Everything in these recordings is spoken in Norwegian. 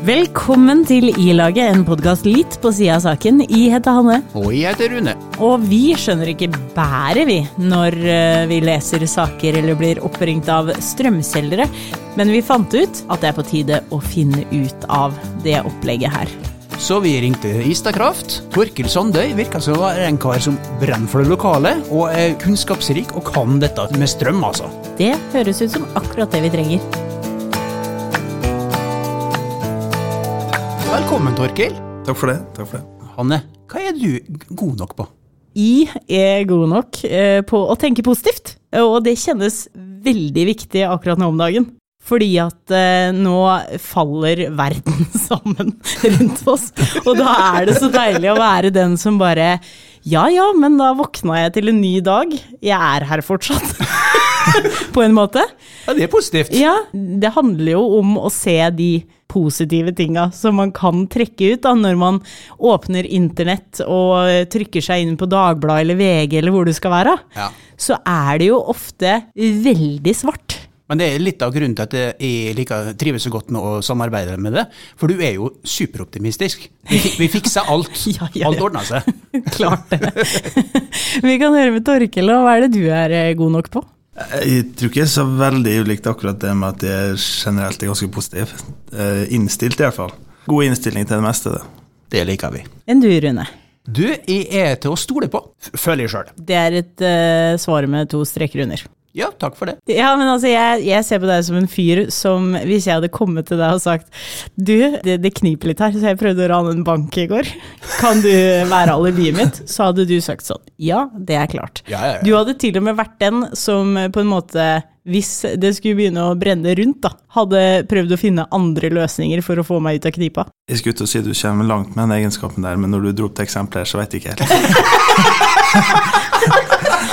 Velkommen til I-laget, en podkast litt på sida av saken. I heter Hanne. Og jeg heter Rune. Og vi skjønner ikke bæret, vi, når eh, vi leser saker eller blir oppringt av strømselgere. Men vi fant ut at det er på tide å finne ut av det opplegget her. Så vi ringte Istakraft. Torkil Sandøy virker som være en kar som brenner for det lokale, og er kunnskapsrik og kan dette med strøm, altså. Det høres ut som akkurat det vi trenger. Velkommen, Torkil. Takk for det. takk for det. Hanne, hva er du god nok på? Jeg er god nok eh, på å tenke positivt, og det kjennes veldig viktig akkurat nå om dagen. Fordi at eh, nå faller verden sammen rundt oss, og da er det så deilig å være den som bare Ja ja, men da våkna jeg til en ny dag. Jeg er her fortsatt. På en måte. Ja, det er positivt. Ja, det handler jo om å se de positive tinga som man kan trekke ut da, når man åpner internett og trykker seg inn på Dagbladet eller VG eller hvor du skal være. Ja. Så er det jo ofte veldig svart. Men det er litt av grunnen til at jeg liker, trives så godt med å samarbeide med det. For du er jo superoptimistisk. Vi, vi fikser alt. Ja, ja, ja. Alt ordner seg. Klart det. Vi kan høre med Torkel, og hva er det du er eh, god nok på? Jeg tror ikke jeg er så veldig ulikt akkurat det med at jeg generelt er ganske positiv. Eh, Innstilt, i hvert fall. God innstilling til det meste. det. Det liker vi. Enn du, Rune? Du, jeg er til å stole på, føler jeg sjøl. Det er et uh, svar med to streker under. Ja, takk for det. Ja, men altså, jeg, jeg ser på deg som en fyr som hvis jeg hadde kommet til deg og sagt Du, det, det kniper litt her, så jeg prøvde å rane en bank i går. Kan du være alibiet mitt? Så hadde du sagt sånn. Ja, det er klart. Ja, ja, ja. Du hadde til og med vært den som på en måte hvis det skulle begynne å brenne rundt, da, hadde prøvd å finne andre løsninger for å få meg ut av knipa. Jeg skulle til å si du kommer langt med den egenskapen der, men når du dro opp til eksempler, så vet jeg ikke helt.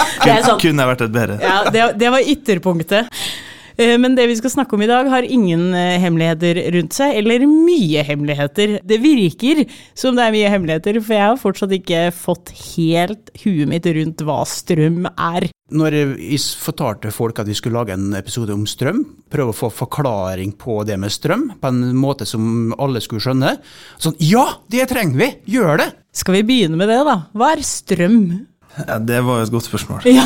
Det er sånn. Kunne jeg vært et bedre? Ja, det, det var ytterpunktet. Eh, Men det vi skal snakke om i dag, har ingen eh, hemmeligheter rundt seg, eller mye hemmeligheter. Det virker som det er mye hemmeligheter, for jeg har fortsatt ikke fått helt huet mitt rundt hva strøm er. Når vi fortalte folk at vi skulle lage en episode om strøm, prøve å få forklaring på det med strøm på en måte som alle skulle skjønne, sånn ja, det trenger vi, gjør det! Skal vi begynne med det, da? Hva er strøm? Ja, det var jo et godt spørsmål. Ja.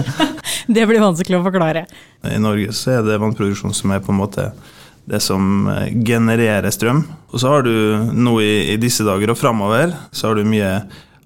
det blir vanskelig å forklare. I Norge så er det vannproduksjon som er på en måte det som eh, genererer strøm. Og så har du nå i, i disse dager og framover, så har du mye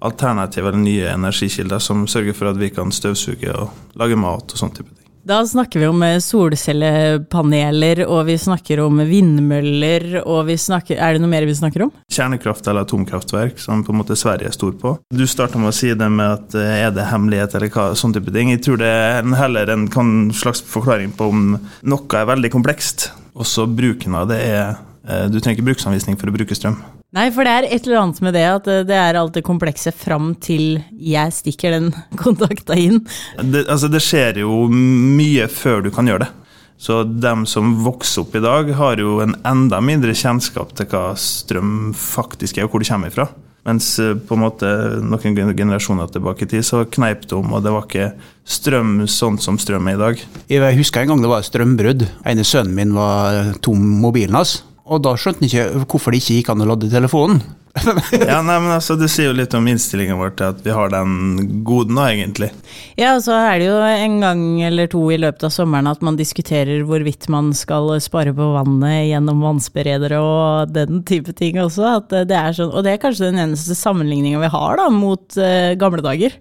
alternative eller nye energikilder som sørger for at vi kan støvsuge og lage mat og sånn type ting. Da snakker vi om eh, solcellepaneler, og vi snakker om vindmøller, og vi snakker Er det noe mer vi snakker om? Kjernekraft eller atomkraftverk, som på en måte Sverige er stor på. Du starta med å si det med at eh, er det hemmelighet eller hva, sånn type ting. Jeg tror det er heller en slags forklaring på om noe er veldig komplekst. og så bruken av det er eh, Du trenger ikke bruksanvisning for å bruke strøm. Nei, for det er et eller annet med det at eh, det er alt det komplekse fram til jeg stikker den kontakta inn. Det, altså, det skjer jo mye før du kan gjøre det. Så dem som vokser opp i dag, har jo en enda mindre kjennskap til hva strøm faktisk er, og hvor det kommer ifra. Mens eh, på en måte noen generasjoner tilbake i tid så kneip det om, og det var ikke strøm sånn som strøm er i dag. Jeg husker en gang det var et strømbrudd. ene sønnen min var tom mobilen hans. Og da skjønte han ikke hvorfor det ikke gikk an å lade telefonen. Ja, nei, men altså, Det sier jo litt om innstillingen vår til at vi har den goden, da, egentlig. Ja, og så er det jo en gang eller to i løpet av sommeren at man diskuterer hvorvidt man skal spare på vannet gjennom vannsberedere og den type ting også. At det er sånn, og det er kanskje den eneste sammenligninga vi har da, mot uh, gamle dager.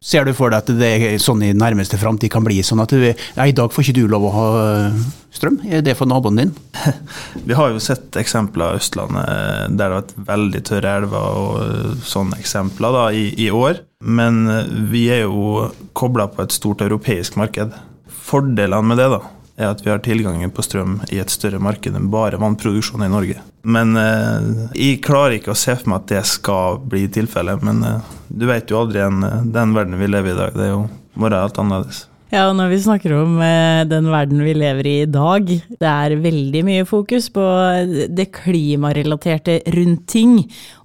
Ser du for deg at det er sånn i nærmeste framtid kan bli sånn at du, ja, i dag får ikke du lov å ha øh, strøm? Er det for naboen din? Vi har jo sett eksempler av Østlandet eh, der det har vært veldig tørre elver og eh, sånne eksempler da, i, i år. Men eh, vi er jo kobla på et stort europeisk marked. Fordelene med det da, er at vi har tilgangen på strøm i et større marked enn bare vannproduksjon i Norge. Men eh, jeg klarer ikke å se for meg at det skal bli tilfellet. Men eh, du vet jo aldri en, den verden vi lever i i dag. Det er jo morgen er alt annerledes. Ja, og når vi snakker om eh, den verden vi lever i i dag, det er veldig mye fokus på det klimarelaterte rundt ting,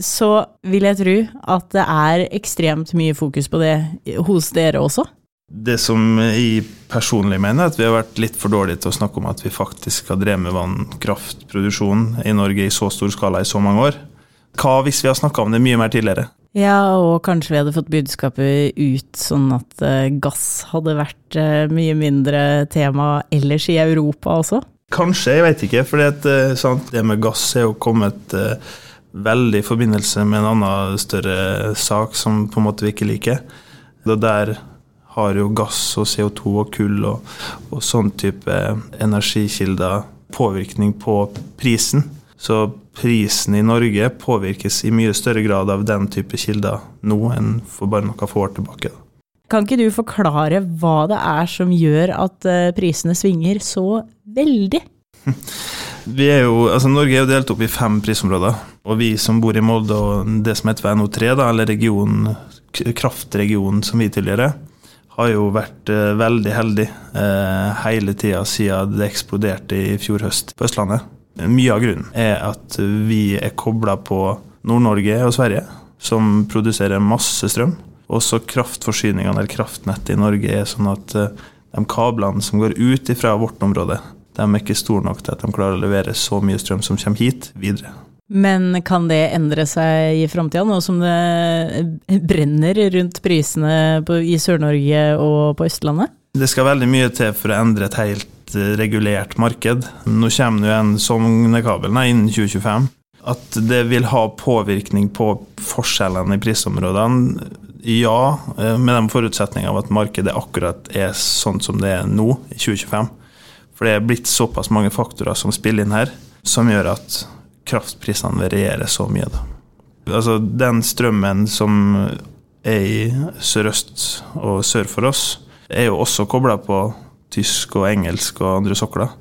så vil jeg tro at det er ekstremt mye fokus på det hos dere også. Det som jeg personlig mener, er at vi har vært litt for dårlige til å snakke om at vi faktisk har drevet med vannkraftproduksjon i Norge i så stor skala i så mange år. Hva hvis vi har snakka om det mye mer tidligere? Ja, og kanskje vi hadde fått budskapet ut sånn at uh, gass hadde vært uh, mye mindre tema ellers i Europa også? Kanskje, jeg vet ikke. For uh, det med gass er jo kommet veldig i forbindelse med en annen større sak som på en måte vi ikke liker. Det der har jo gass og CO2 og kull og, og sånn type energikilder påvirkning på prisen. Så prisen i Norge påvirkes i mye større grad av den type kilder nå enn for bare noen få år tilbake. Kan ikke du forklare hva det er som gjør at eh, prisene svinger så veldig? Vi er jo, altså Norge er jo delt opp i fem prisområder. Og vi som bor i Molde og det som heter NO3, da, eller region, kraftregionen som vi tilhører, har jo vært eh, veldig heldig eh, hele tida siden det eksploderte i fjor høst på Østlandet. Mye av grunnen er at vi er kobla på Nord-Norge og Sverige, som produserer masse strøm. Også kraftforsyningene eller kraftnettet i Norge er sånn at eh, de kablene som går ut fra vårt område, de er ikke store nok til at de klarer å levere så mye strøm som kommer hit, videre. Men kan det endre seg i framtida, nå som det brenner rundt prisene i Sør-Norge og på Østlandet? Det skal veldig mye til for å endre et helt regulert marked. Nå kommer jo en Sognekabel innen 2025. At det vil ha påvirkning på forskjellene i prisområdene, ja, eh, med den forutsetninga av at markedet akkurat er sånn som det er nå, i 2025. For det er blitt såpass mange faktorer som spiller inn her, som gjør at kraftprisene varierer så mye. Da. Altså, den strømmen som er i sørøst og sør for oss, er jo også kobla på tysk og engelsk og andre sokler.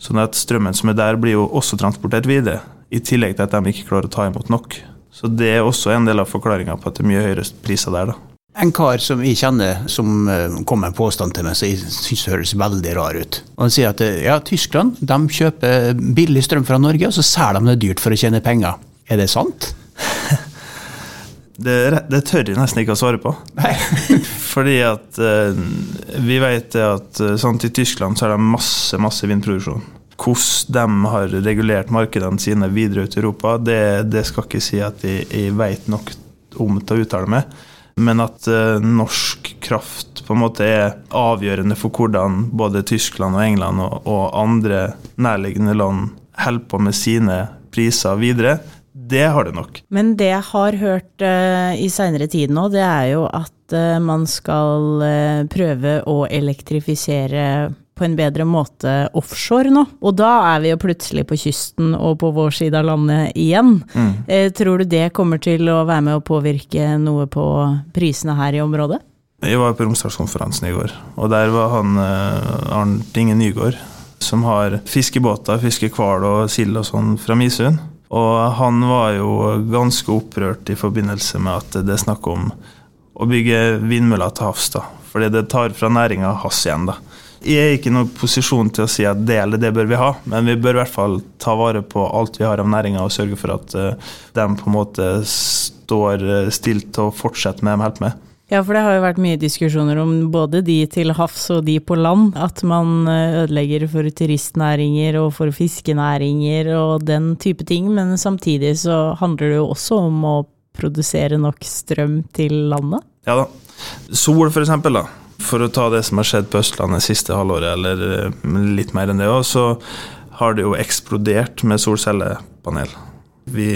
Sånn at strømmen som er der, blir jo også transportert videre. I tillegg til at de ikke klarer å ta imot nok. Så det er også en del av forklaringa på at det er mye høyere priser der, da. En kar som jeg kjenner som eh, kom med en påstand til meg som jeg syns høres veldig rar ut. Og Han sier at eh, ja, Tyskland de kjøper billig strøm fra Norge, og så selger de det dyrt for å tjene penger. Er det sant? Det, det, tør jeg nesten ikke å svare på. Nei. Fordi at uh, vi vet at uh, sånn, i Tyskland så er det masse, masse vindproduksjon. Hvordan de har regulert markedene sine videre ut i Europa, det, det skal ikke si at jeg, jeg vet nok om til å uttale meg. Men at uh, norsk kraft på en måte er avgjørende for hvordan både Tyskland og England og, og andre nærliggende land holder på med sine priser videre, det har det nok. Men det jeg har hørt uh, i seinere tid nå, det er jo at uh, man skal uh, prøve å elektrifisere på en bedre måte offshore nå. Og da er vi jo plutselig på kysten og på vår side av landet igjen. Mm. tror du det kommer til å være med å påvirke noe på prisene her i området? Jeg var på Romsdalskonferansen i går, og der var han Arnt Inge Nygård, som har fiskebåter, fiskehval og sild og sånn fra Misund. Og han var jo ganske opprørt i forbindelse med at det er snakk om å bygge vindmøller til havs. da, Fordi det tar fra næringa hans igjen. da. Jeg er ikke i noen posisjon til å si at det eller det bør vi ha, men vi bør i hvert fall ta vare på alt vi har av næringa og sørge for at uh, de på en måte står eh, stilt og fortsetter med det de holder med. Ja, for det har jo vært mye diskusjoner om både de til havs og de på land. At man eh, ødelegger for turistnæringer og for fiskenæringer og den type ting. Men samtidig så handler det jo også om å produsere nok strøm til landet. Ja da. Sol, for eksempel, da. For å ta det som har skjedd på Østlandet siste halvåret, eller eh, litt mer enn det òg, så har det jo eksplodert med solcellepanel. Vi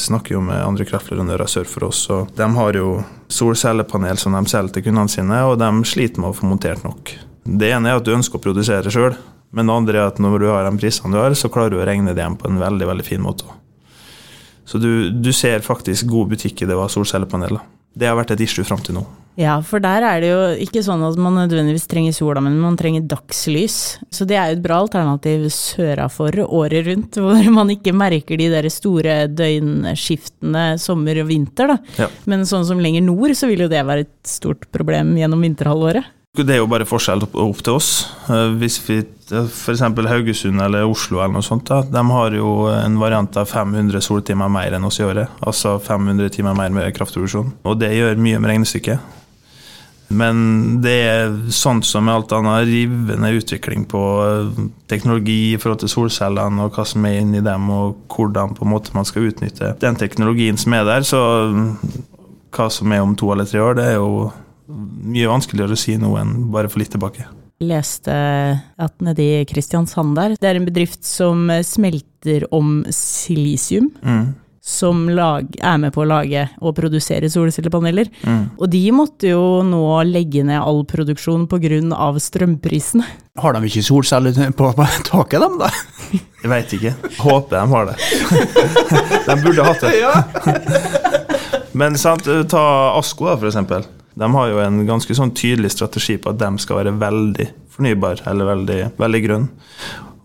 snakker jo med andre kraftleverandører sør for oss, og de har jo solcellepanel som de selger til kundene sine, og de sliter med å få montert nok. Det ene er at du ønsker å produsere sjøl, men det andre er at når du har de prisene du har, så klarer du å regne det hjem på en veldig veldig fin måte. Så du, du ser faktisk god butikk i det å ha solcellepaneler. Det har vært et issue fram til nå. Ja, for der er det jo ikke sånn at man nødvendigvis trenger sola, men man trenger dagslys. Så det er jo et bra alternativ sørafor året rundt, hvor man ikke merker de der store døgnskiftene sommer og vinter, da. Ja. Men sånn som lenger nord, så vil jo det være et stort problem gjennom vinterhalvåret. Det er jo bare forskjell opp til oss. Eh, hvis vi f.eks. Haugesund eller Oslo eller noe sånt, da, de har jo en variant av 500 soltimer mer enn oss i året. Altså 500 timer mer med kraftproduksjon. Og det gjør mye med regnestykket. Men det er sånn som med alt annet rivende utvikling på eh, teknologi i forhold til solcellene og hva som er inni dem, og hvordan på en måte man skal utnytte den teknologien som er der. Så hva som er om to eller tre år, det er jo mye vanskeligere å si nå enn bare for litt tilbake leste at nede i Kristiansand der, det er en bedrift som smelter om silisium. Mm. Som lag, er med på å lage og produsere solcellepaneler. Mm. Og de måtte jo nå legge ned all produksjon pga. strømprisene. Har de ikke solceller på, på taket, dem da? Jeg veit ikke. Håper de har det. de burde hatt det. Men sant, ta Asko, da, for eksempel. De har jo en ganske sånn tydelig strategi på at de skal være veldig fornybar, eller veldig, veldig grønn.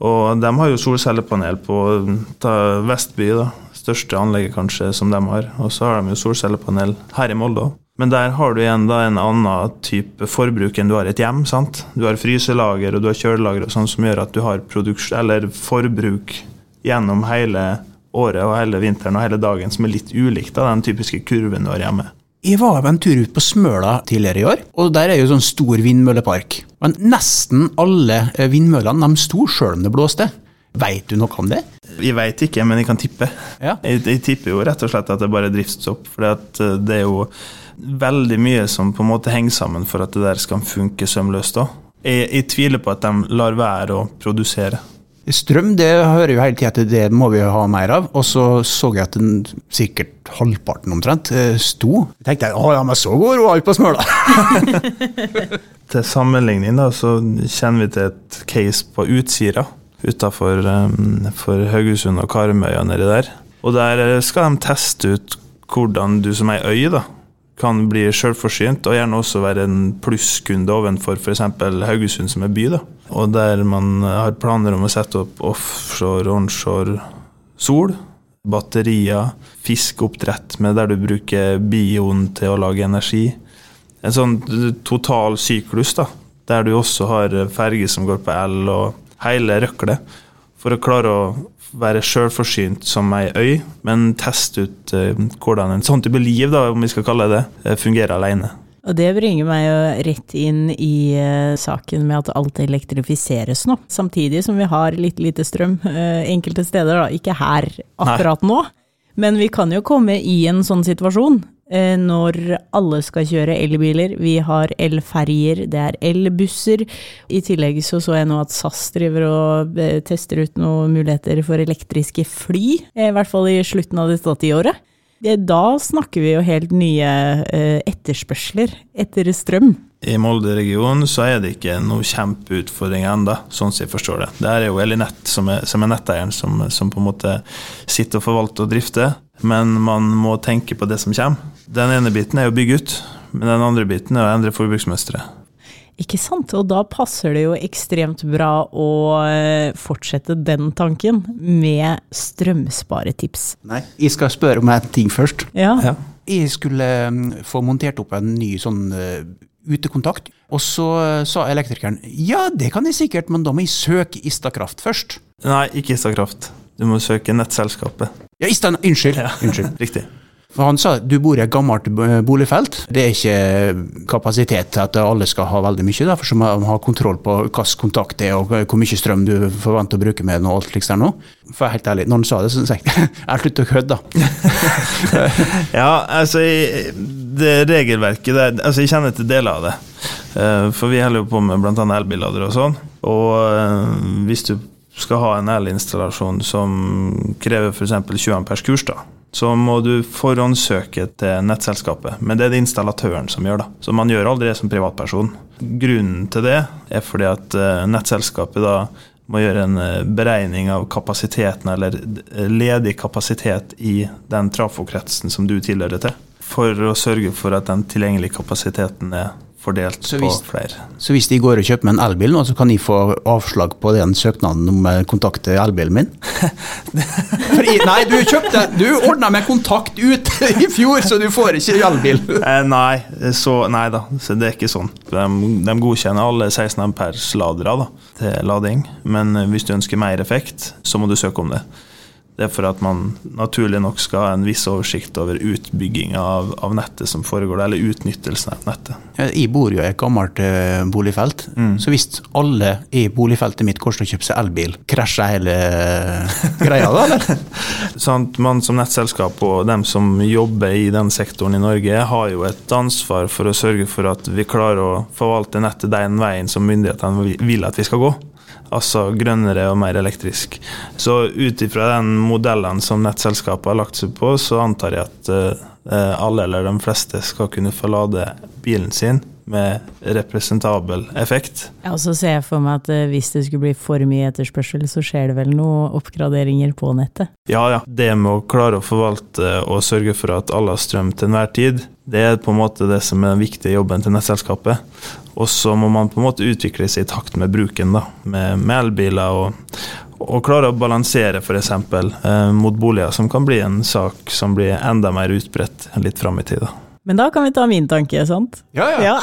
Og de har jo solcellepanel på Vestby, da. Største anlegget kanskje som de har. Og så har de jo solcellepanel her i Molde òg. Men der har du igjen da en annen type forbruk enn du har i et hjem. sant? Du har fryselager og du har kjølelager og sånn som gjør at du har forbruk gjennom hele året og hele vinteren og hele dagen som er litt ulikt av den typiske kurven du har hjemme. Jeg var en tur ut på Smøla tidligere i år, og der er jo sånn stor vindmøllepark. Men nesten alle vindmøllene de sto sjøl om det blåste. Veit du noe om det? Jeg veit ikke, men jeg kan tippe. Ja. Jeg, jeg, tipper jo rett og slett at det bare er driftsstopp. For eh, det er jo veldig mye som på en måte henger sammen for at det der skal funke sømløst. Jeg, jeg tviler på at de lar være å produsere. Strøm det hører jo hele tida at det må vi ha mer av. Og så så jeg at den sikkert halvparten omtrent eh, sto. Jeg tenkte jeg, å ja, men så går hun alt på smøla! til sammenligning da, så kjenner vi til et case på Utsira utafor um, Haugesund og Karmøya nedi der. Og der eh, skal de teste ut hvordan du som ei øy da, kan bli sjølforsynt, og gjerne også være en plusskunde ovenfor f.eks. Haugesund som er by. da. Og der man har planer om å sette opp offshore, onshore sol, batterier, fiskeoppdrett med der du bruker bioen til å lage energi. En sånn total syklus, da, der du også har ferge som går på el, og hele røklet. For å klare å være sjølforsynt som ei øy, men teste ut uh, hvordan en sånn type liv, da, om vi skal kalle det uh, fungerer alene. Og det bringer meg jo rett inn i uh, saken med at alt elektrifiseres nå. Samtidig som vi har litt lite strøm enkelte steder, da. Ikke her akkurat Nei. nå. Men vi kan jo komme i en sånn situasjon Eh, når alle skal kjøre elbiler. Vi har elferjer, det er elbusser. I tillegg så så jeg nå at SAS driver og eh, tester ut noen muligheter for elektriske fly, eh, i hvert fall i slutten av dette tiåret. Da snakker vi jo helt nye etterspørsler etter strøm. I Molde-regionen så er det ikke noen kjempeutfordring ennå, sånn som jeg forstår det. Det er jo Elinett som er, som er netteieren som, som, på en måte sitter og forvalter og drifter, men man må tenke på det som kommer. Den ene biten er å bygge ut, men den andre biten er å endre forbruksmønsteret. Ikke sant, og da passer det jo ekstremt bra å eh, fortsette den tanken med strømsparetips. Nei, jeg skal spørre om en ting først. Ja. ja. Jeg skulle mm, få montert opp en ny sånn uh, utekontakt, og så uh, sa elektrikeren ja, det kan jeg sikkert, men da må jeg søke Istakraft først. Nei, ikke Istakraft. Du må søke nettselskapet. Ja, Ista, unnskyld. Ja. unnskyld. Riktig. For Han sa du bor i et gammelt boligfelt. Det er ikke kapasitet til at alle skal ha veldig mye. Derfor så må man ha kontroll på hvilken kontakt det er, og hvor mye strøm du forventer å bruke med den. og alt slikt der nå. For helt ærlig, når han sa det, så sa jeg jeg slutter å kødde. ja, altså det regelverket der, altså Jeg kjenner til deler av det. Eh, for vi holder jo på med bl.a. elbillader og sånn. Og eh, hvis du skal ha en elinstallasjon som krever f.eks. 20 amperes kurs, da så må du forhåndssøke til nettselskapet. Men det er det installatøren som gjør, da. Så man gjør aldri det som privatperson. Grunnen til det er fordi at eh, nettselskapet da må gjøre en eh, beregning av kapasiteten, eller ledig kapasitet i den trafokretsen som du tilhører til. For å sørge for at den tilgjengelige kapasiteten er fordelt hvis, på flere. Så hvis de går og kjøper meg en elbil nå, så kan de få avslag på den søknaden om å kontakte elbilen min? I, nei, du kjøpte Du ordna med kontakt ut i fjor, så du får ikke elbil. Eh, nei, så, nei da, så det er ikke sånn. De, de godkjenner alle 16 ampers ladere da, til lading, men hvis du ønsker mer effekt, så må du søke om det. Det er for at man naturlig nok skal ha en viss oversikt over utbygginga av, av, nettet som foregår, eller utnyttelsen av nettet. Jeg bor jo i et gammelt uh, boligfelt, mm. så hvis alle i boligfeltet mitt koster å kjøpe seg elbil, krasjer hele uh, greia da, eller? sånn, man som nettselskap og dem som jobber i den sektoren i Norge, har jo et ansvar for å sørge for at vi klarer å forvalte nettet den veien som myndighetene vil at vi skal gå altså grønnere og mer elektrisk. Så ut ifra den modellen som nettselskapet har lagt seg på, så antar jeg at uh, alle eller de fleste skal kunne få lade bilen sin med representabel effekt. Ja, og så ser jeg for meg at uh, hvis det skulle bli for mye etterspørsel, så skjer det vel noen oppgraderinger på nettet? Ja, ja. Det med å klare å forvalte og sørge for at alle har strøm til enhver tid, det er på en måte det som er den viktige jobben til nettselskapet. Og så må man på en måte utvikle seg i takt med bruken, da, med, med elbiler. og, og klare å balansere f.eks. Eh, mot boliger, som kan bli en sak som blir enda mer utbredt litt fram i tid. Men da kan vi ta min tanke, sant? Ja, ja. ja.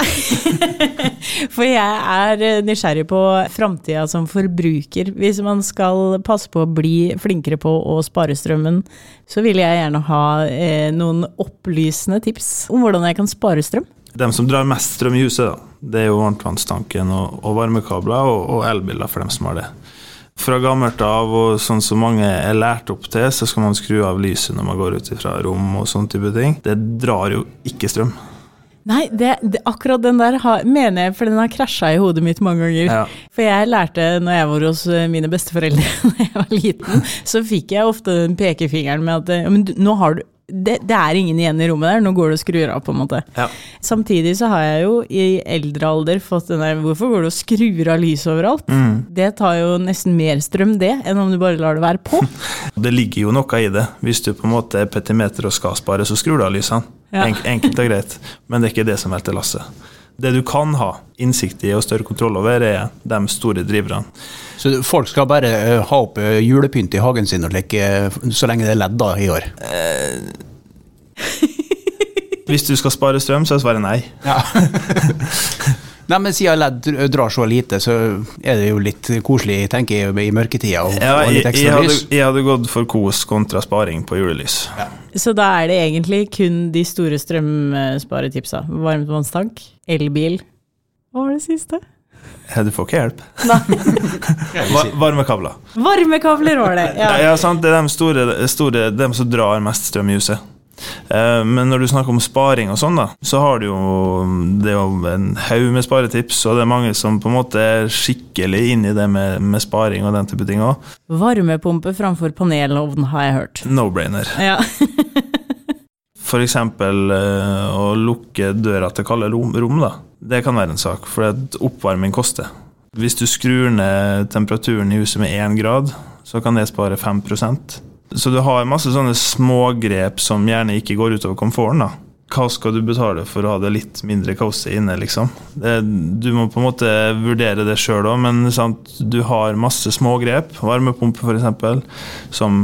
For jeg er eh, nysgjerrig på framtida som forbruker. Hvis man skal passe på å bli flinkere på å spare strømmen, så vil jeg gjerne ha eh, noen opplysende tips om hvordan jeg kan spare strøm. De som drar mest strøm i huset, da, det er jo varmtvannstanken og, og varmekabler og, og, elbiler for dem som har det. Fra gammelt av, og sånn som mange er lært opp til, så skal man skru av lyset når man går ut fra rom og sånne type ting. Det drar jo ikke strøm. Nei, det, det, akkurat den der har, mener jeg, for den har krasja i hodet mitt mange ganger. Ja. For jeg lærte når jeg var hos eh, mine besteforeldre da jeg var liten, så fikk jeg ofte den pekefingeren med at men nå har du det, det, er ingen igjen i rommet der, nå går det og skrur av, på en måte. Ja. Samtidig så har jeg jo i eldre alder fått den der Hvorfor går du og skrur av lyset overalt? Mm. Det tar jo nesten mer strøm, det, enn om du bare lar det være på. det ligger jo noe i det. Hvis du på en måte er petimeter og skal spare, så skrur du av lysene. Ja. En, enkelt og greit. Men det er ikke det som velter lasset. Det du kan ha innsikt i og større kontroll over, er de store driverne. Så folk skal bare uh, ha opp uh, julepynt i hagen sin og leke uh, så lenge det er ledda i år? Hvis du skal spare strøm, så er svaret nei. Ja. Nei, men Siden LED drar så lite, så er det jo litt koselig tenker jeg, i mørketida. Og, ja, og litt ekstra jeg, hadde, jeg hadde gått for kos kontra sparing på julelys. Ja. Så da er det egentlig kun de store strømsparetipsa? Varmtvannstank, elbil Hva var det siste? Du får ikke hjelp. Varmekabler. Varmekabler var det, ja. ja sant? Det er de store, store, de som drar mest strøm i huset. Eh, men når du snakker om sparing og sånn, da, så har du jo det er jo en haug med sparetips, og det er mange som på en måte er skikkelig inn i det med, med sparing og den type ting òg. Varmepumpe framfor panelovn, har jeg hørt. No-brainer. Ja. F.eks. Eh, å lukke døra til kalde rom, da. Det kan være en sak, for oppvarming koster. Hvis du skrur ned temperaturen i huset med én grad, så kan det spare 5 så du har masse sånne smågrep som gjerne ikke går utover komforten. da. Hva skal du betale for å ha det litt mindre kaoset inne, liksom? Det, du må på en måte vurdere det sjøl òg, men sant, du har masse smågrep. Varmepumpe, f.eks., som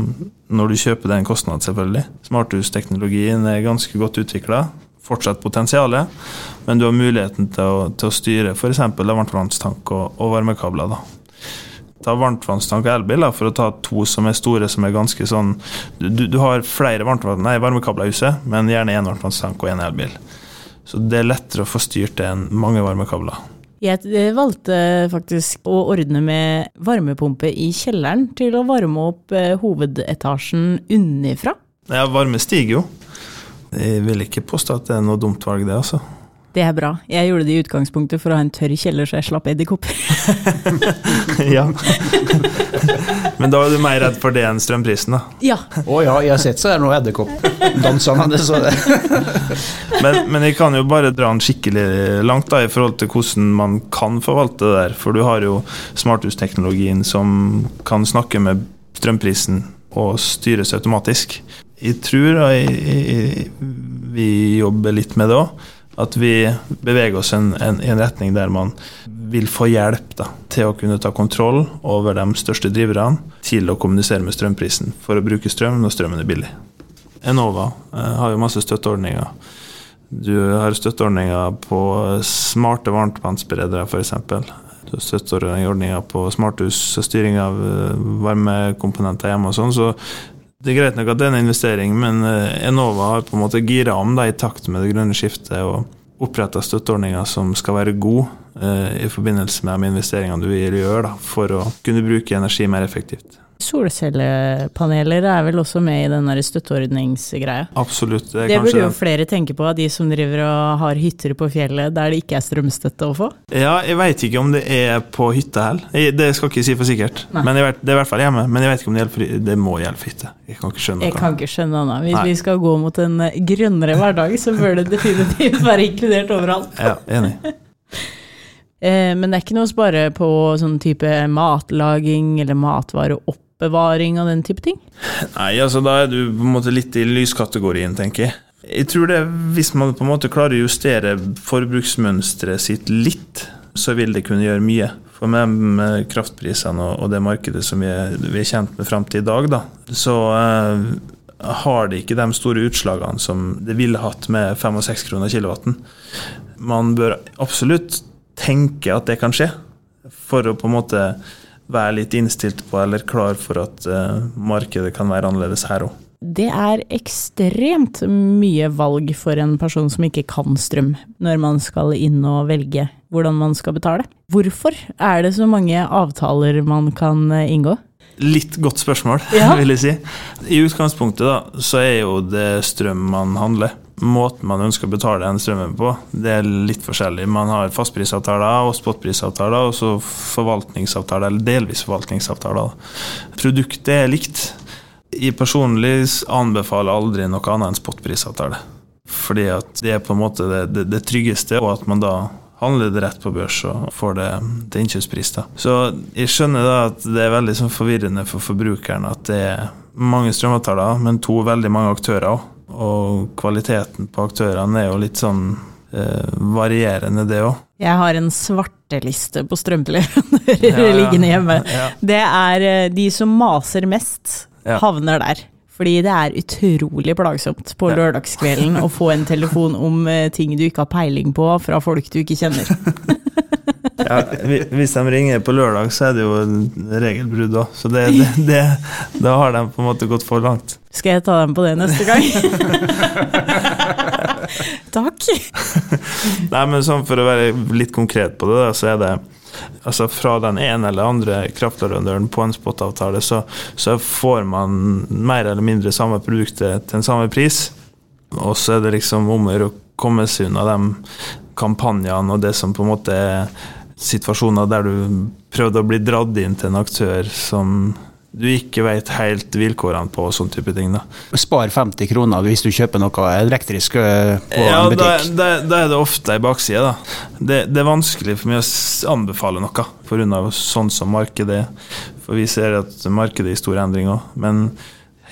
når du kjøper den kostnad, selvfølgelig. Smarthusteknologien er ganske godt utvikla. Fortsatt potensial, men du har muligheten til å, til å styre f.eks. varmtvannstank og, og varmekabler. da ta varmtvannstank og elbil, da, for å ta to som er store, som er ganske sånn Du, du har flere nei, varmekabler i huset, men gjerne én varmtvannstank og én elbil. Så det er lettere å få styrt det enn mange varmekabler. Jeg eh, valgte faktisk å ordne med varmepumpe i kjelleren til å varme opp eh, hovedetasjen unnifra. Ja, varme stiger jo. Jeg vil ikke påstå at det er noe dumt valg, det, altså. Det er bra. Jeg gjorde det i utgangspunktet for å ha en tørr kjeller, så jeg slapp edderkopper. ja. Men da er du mer redd for det enn strømprisen, da? Ja. Å oh, ja, jeg har sett så er det noe edderkoppdansende, så det. men, men jeg kan jo bare dra den skikkelig langt da, i forhold til hvordan man kan forvalte det der. For du har jo smarthusteknologien som kan snakke med strømprisen og styres automatisk. Jeg tror jeg, jeg, vi jobber litt med det òg at vi beveger oss i en, en, en, retning der man vil få hjelp da, til å kunne ta kontroll over de største driverne til å kommunisere med strømprisen for å bruke strøm når strømmen er billig. Enova eh, har jo masse støtteordninger. Du har støtteordninger på smarte varmtvannsberedere, f.eks. Du har støtteordninger på smarthus, styring av eh, varmekomponenter hjemme og sånn. Så Det er greit nok at det er en investering, men eh, Enova har på en måte gira om i takt med det grønne skiftet og oppretta støtteordninger som skal være gode eh, i forbindelse med de investeringene du vil gjøre da, for å kunne bruke energi mer effektivt. Solcellepaneler er vel også med i den støtteordningsgreia. Absolutt. Det, det burde jo flere tenke på, de som driver og har hytter på fjellet der det ikke er strømstøtte å få. Ja, jeg veit ikke om det er på hytta heller. Det skal ikke si for sikkert. Nei. Men vet, Det er i hvert fall hjemme. Men jeg vet ikke om det gjelder for Det må gjelde for hytte. Jeg kan ikke skjønne noe. Jeg kan ikke skjønne noe. Hvis Nei. vi skal gå mot en grønnere hverdag, så bør det definitivt være inkludert overalt. Ja, enig. Eh, men det er ikke noe å spare på sånn type matlaging eller matvareoppbevaring oppbevaring og den type ting? Nei, altså da er du på en måte litt i lyskategorien, tenker jeg. Jeg tror det, Hvis man på en måte klarer å justere forbruksmønsteret sitt litt, så vil det kunne gjøre mye. For med, kraftprisene og, det markedet som vi er, vi er kjent med fram til i dag, da, så eh, har det ikke de store utslagene som det ville hatt med 5 og 6 kroner kilowatten. Man bør absolutt tenke at det kan skje, for å på en måte være litt innstilt på eller klar for at uh, markedet kan være annerledes her òg. Det er ekstremt mye valg for en person som ikke kan strøm, når man skal inn og velge hvordan man skal betale. Hvorfor er det så mange avtaler man kan eh, inngå? Litt godt spørsmål, ja. vil jeg si. I utgangspunktet da, så er jo det strøm man handler måten man ønsker å betale den strømmen på, det er litt forskjellig. Man har fastprisavtaler og spotprisavtaler, og så forvaltningsavtaler, eller delvis forvaltningsavtaler. Produktet er likt. Jeg personlig anbefaler aldri noe annet enn spotprisavtale. Fordi at det er på en måte det, det, det tryggeste, og at man da handler det rett på børs og får det til innkjøpspris. Da. Så jeg skjønner da at det er veldig sånn forvirrende for forbrukeren at det er mange strømavtaler, men to veldig mange aktører òg. Og kvaliteten på aktørene er jo litt sånn eh, varierende, det òg. Jeg har en svarteliste på strømleverandører ja, ja, liggende hjemme. Ja. Det er eh, de som maser mest, havner der. Fordi det er utrolig plagsomt på lørdagskvelden å få en telefon om eh, ting du ikke har peiling på fra folk du ikke kjenner. ja, hvis de ringer på lørdag, så er det jo regelbrudd òg. Så det, det, det, da har de på en måte gått for langt. Skal jeg ta dem på det neste gang? Takk. Nei, men sånn for å være litt konkret på det, så er det altså fra den ene eller andre kraftleverandøren på en spotavtale, så, så får man mer eller mindre samme produktet til en samme pris. Og så er det liksom om å komme seg unna de kampanjene og det som på en måte er situasjoner der du prøvde å bli dratt inn til en aktør som du ikke vet helt vilkårene på og sånn type ting. da. Spar 50 kroner hvis du kjøper noe elektrisk eh, på ja, en butikk. Da, da, da er det ofte ei bakside. da. Det, det, er vanskelig for meg å anbefale noe pga. sånn som markedet er. For vi ser at markedet er i stor endring òg. Men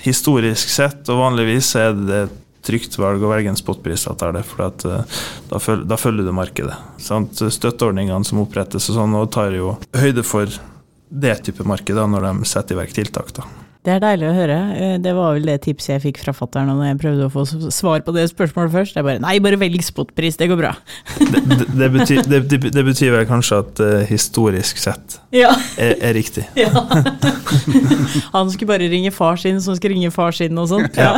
historisk sett og vanligvis er det et trygt valg å velge en spotprisavtale, for at, uh, da, følger, da, følger du markedet. Sant? Støtteordningene som opprettes og sånn, og tar jo høyde for det type marked når de setter i verk tiltak. da. Det er deilig å høre. Eh, det var vel det tipset jeg fikk fra fattern når jeg prøvde å få svar på det spørsmålet først. Jeg bare nei, bare velg spotpris, det går bra. det, det, det, betyr, det, betyr, vel kanskje at uh, historisk sett ja. er, er, riktig. Ja. Han skulle bare ringe far sin, som skulle ringe far sin og sånt. Ja.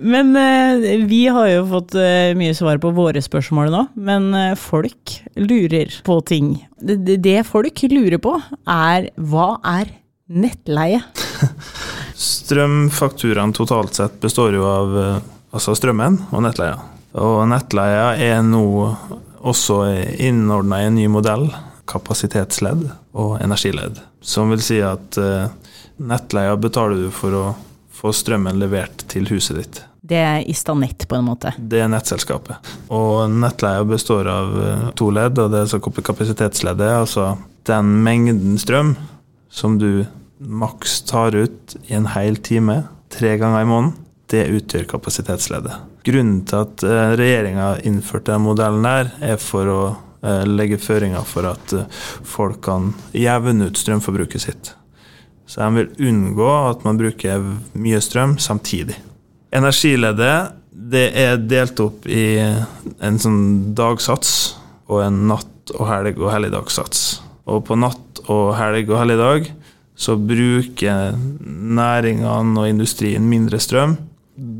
Men uh, vi har jo fått mye svar på våre spørsmål nå, men folk lurer på ting. Det, det, folk lurer på, er hva er nettleie? Strømfakturaen totalt sett består jo av altså strømmen og nettleia. Og nettleia er nå også innordna i en ny modell, kapasitetsledd og energiledd. Som vil si at nettleia betaler du for å få strømmen levert til huset ditt. Det er Istanett, på en måte? Det er nettselskapet. Og nettleia består av eh, to ledd, og det er kapasitetsleddet. Altså den mengden strøm som du maks tar ut i en hel time tre ganger i måneden, det utgjør kapasitetsleddet. Grunnen til at eh, regjeringa innførte den modellen der, er for å eh, legge føringer for at folk kan jevne ut strømforbruket sitt. Så de vil unngå at man bruker mye strøm samtidig. Energileddet det er delt opp i en sånn dagsats og en natt- og helg- og helligdagssats. Og på natt- og helg- og helligdag så bruker næringene og industrien mindre strøm.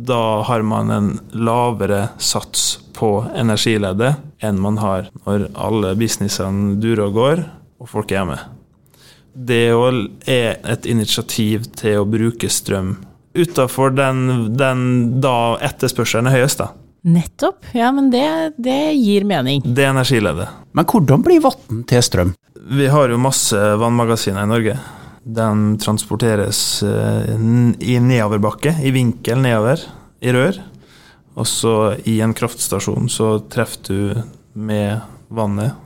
Da har man en lavere sats på energileddet enn man har når alle businessene durer og går, og folk er hjemme. Det er et initiativ til å bruke strøm utafor den, den da etterspørselen er høyest. da. Nettopp. Ja, men det, det gir mening. Det er energileddet. Men hvordan blir vann til strøm? Vi har jo masse vannmagasiner i Norge. Den transporteres eh, i nedoverbakke, i vinkel nedover, i rør. Og så i en kraftstasjon så treffer du med vannet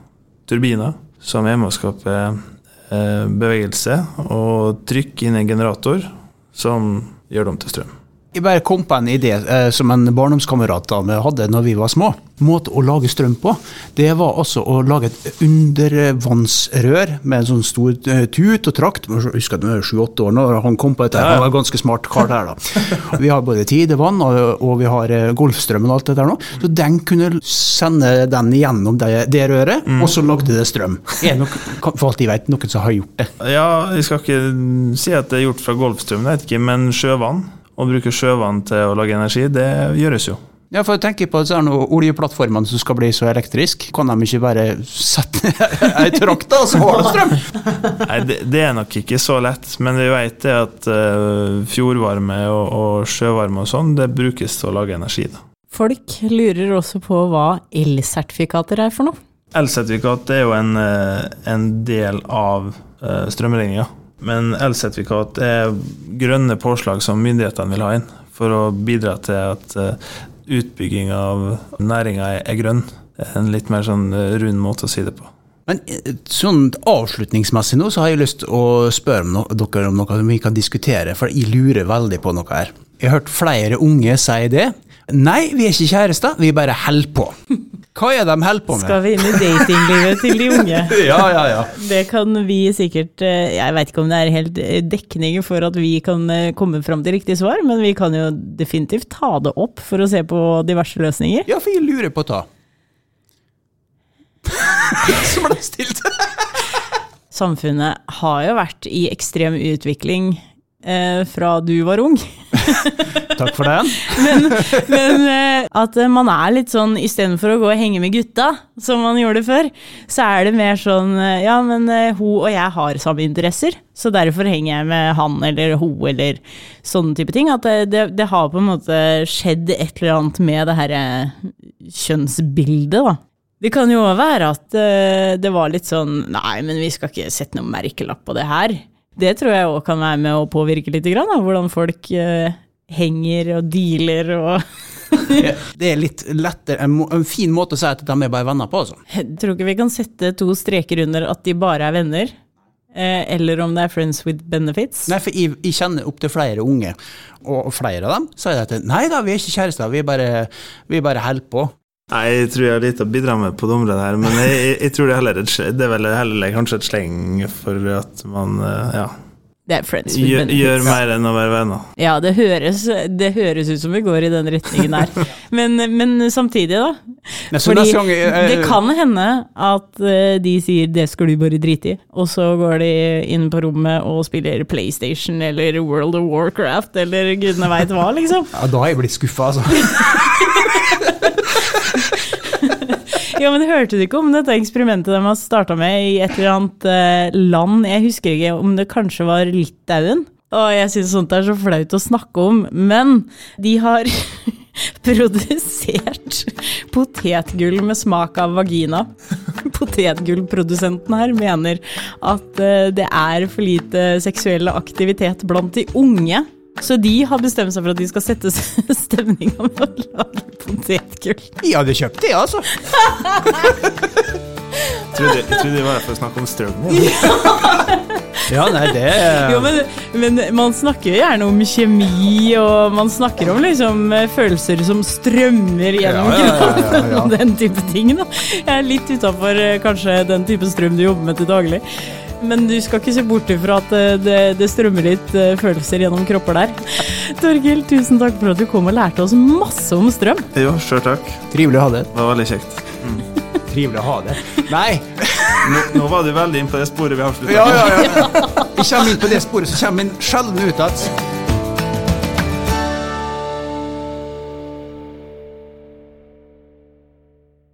turbiner, som er med å skape eh, bevegelse og trykk inn i en generator, som gjør dem til strøm. Jeg bare kom på en idé eh, som en barndomskamerat av meg hadde når vi var små. Måte å lage strøm på, det var altså å lage et undervannsrør med en sånn stor eh, tut og trakt. Jeg husker at han var sju-åtte år når han kom på dette. Han var en ganske smart kar der, da. Vi har både tidevann og, og vi har eh, Golfstrømmen og alt det der nå. Så den kunne sende den gjennom det, det røret, og så lagde det strøm. Er nok, for alt jeg vet, noen som har gjort det? Ja, jeg skal ikke si at det er gjort fra Golfstrømmen, jeg vet ikke, men sjøvann. Å bruke sjøvann til å lage energi, det gjøres jo. Ja, for jeg tenker på oljeplattformene som skal bli så elektriske, Kan de ikke bare sette ei trakt, da, så har de strøm? Nei, det, det, er nok ikke så lett, men vi vet det at uh, fjordvarme og, og, sjøvarme og sånn, det brukes til å lage energi. da. Folk lurer også på hva elsertifikater er for noe. Elsertifikat er jo en, eh, en del av uh, strømregninga. Men elsertifikat er grønne påslag som myndighetene vil ha inn for å bidra til at eh, utbygging av næringa er grønn. En litt mer sånn eh, rund måte å si det på. Men eh, sånn avslutningsmessig nå, så har jeg lyst til å spørre dere om noe vi kan diskutere, for jeg lurer veldig på noe her. Jeg har hørt flere unge si det. Nei, vi er ikke kjærester, vi bare holder på. Hva er de holder på med? Skal vi inn i datinglivet til de unge? ja, ja, ja. Det kan vi sikkert eh, Jeg vet ikke om det er helt eh, dekning for at vi kan eh, komme fram til riktig svar, men vi kan jo definitivt ta det opp for å se på diverse løsninger. Ja, for jeg lurer på ta. Så ble det stilt. Samfunnet har jo vært i ekstrem utvikling eh, fra du var ung. Takk for den. men, men eh, at man er litt sånn istedenfor å gå og henge med gutta, som man gjorde før, så er det mer sånn eh, ja, men eh, hun og jeg har samme interesser, så derfor henger jeg med han eller hun eller sånne type ting. At det, det, det har på en måte skjedd et eller annet med det herre kjønnsbildet, da. Det kan jo være at det var litt sånn Nei, men vi skal ikke sette noen merkelapp på det her. Det tror jeg òg kan være med å påvirke litt, grann, da, hvordan folk henger og dealer og Det er litt lettere, en, en, fin måte å si at de er bare venner på, altså. Jeg tror ikke vi kan sette to streker under at de bare er venner. Eh, eller om det er friends with benefits. Nei, for jeg, jeg kjenner opptil flere unge, og flere av dem sier at nei da, vi er ikke kjærester, vi bare, vi bare holder på. Nei, jeg tror jeg har litt å bidra med på det området her, men jeg, jeg, jeg tror det, heller, det er vel heller kanskje et sleng for at man eh, ja, er gjør. Gjør mer enn å være venner. Ja, det høres, det høres, ut som vi går i den retningen her. Men, men samtidig, da. Fordi gang, jeg, det kan hende at eh, de sier 'det skal du bare drite i', og så går de inn på rommet og spiller PlayStation eller World of Warcraft eller gudene veit hva, liksom. Ja, da har jeg blitt skuffa, altså. Ja, men Hørte du ikke om dette eksperimentet de har starta med i et eller annet uh, land? Jeg husker ikke om det kanskje var Litauen. Og jeg syns sånt er så flaut å snakke om. Men de har produsert potetgull med smak av vagina. Potetgullprodusenten her mener at uh, det er for lite seksuell aktivitet blant de unge. Så de har bestemt seg for at de skal sette stemninga med å lage potetgull. Jeg hadde kjøpt det, altså. Jeg trodde, jeg trodde det var for å snakke om strøm. Ja, nei, det Jo, men, men, man snakker jo gjerne om kjemi, og man snakker om liksom følelser som strømmer gjennom ja, kroppen, ja, ja, og den type ting. da. Jeg er litt utafor eh, kanskje den type strøm du jobber med til daglig. Men du skal ikke se bort ifra at eh, det, det, strømmer litt eh, følelser gjennom kropper der. Torgild, tusen takk for at du kom og lærte oss masse om strøm. Jo, sjøl takk. Trivelig å ha det. Det var veldig kjekt. Mm. Trivelig å ha det. Nei! Nå, nå var du veldig inne på det sporet vi avslutta. Ja, ja, ja. vi kommer inn på det sporet, så kommer vi sjelden ut igjen.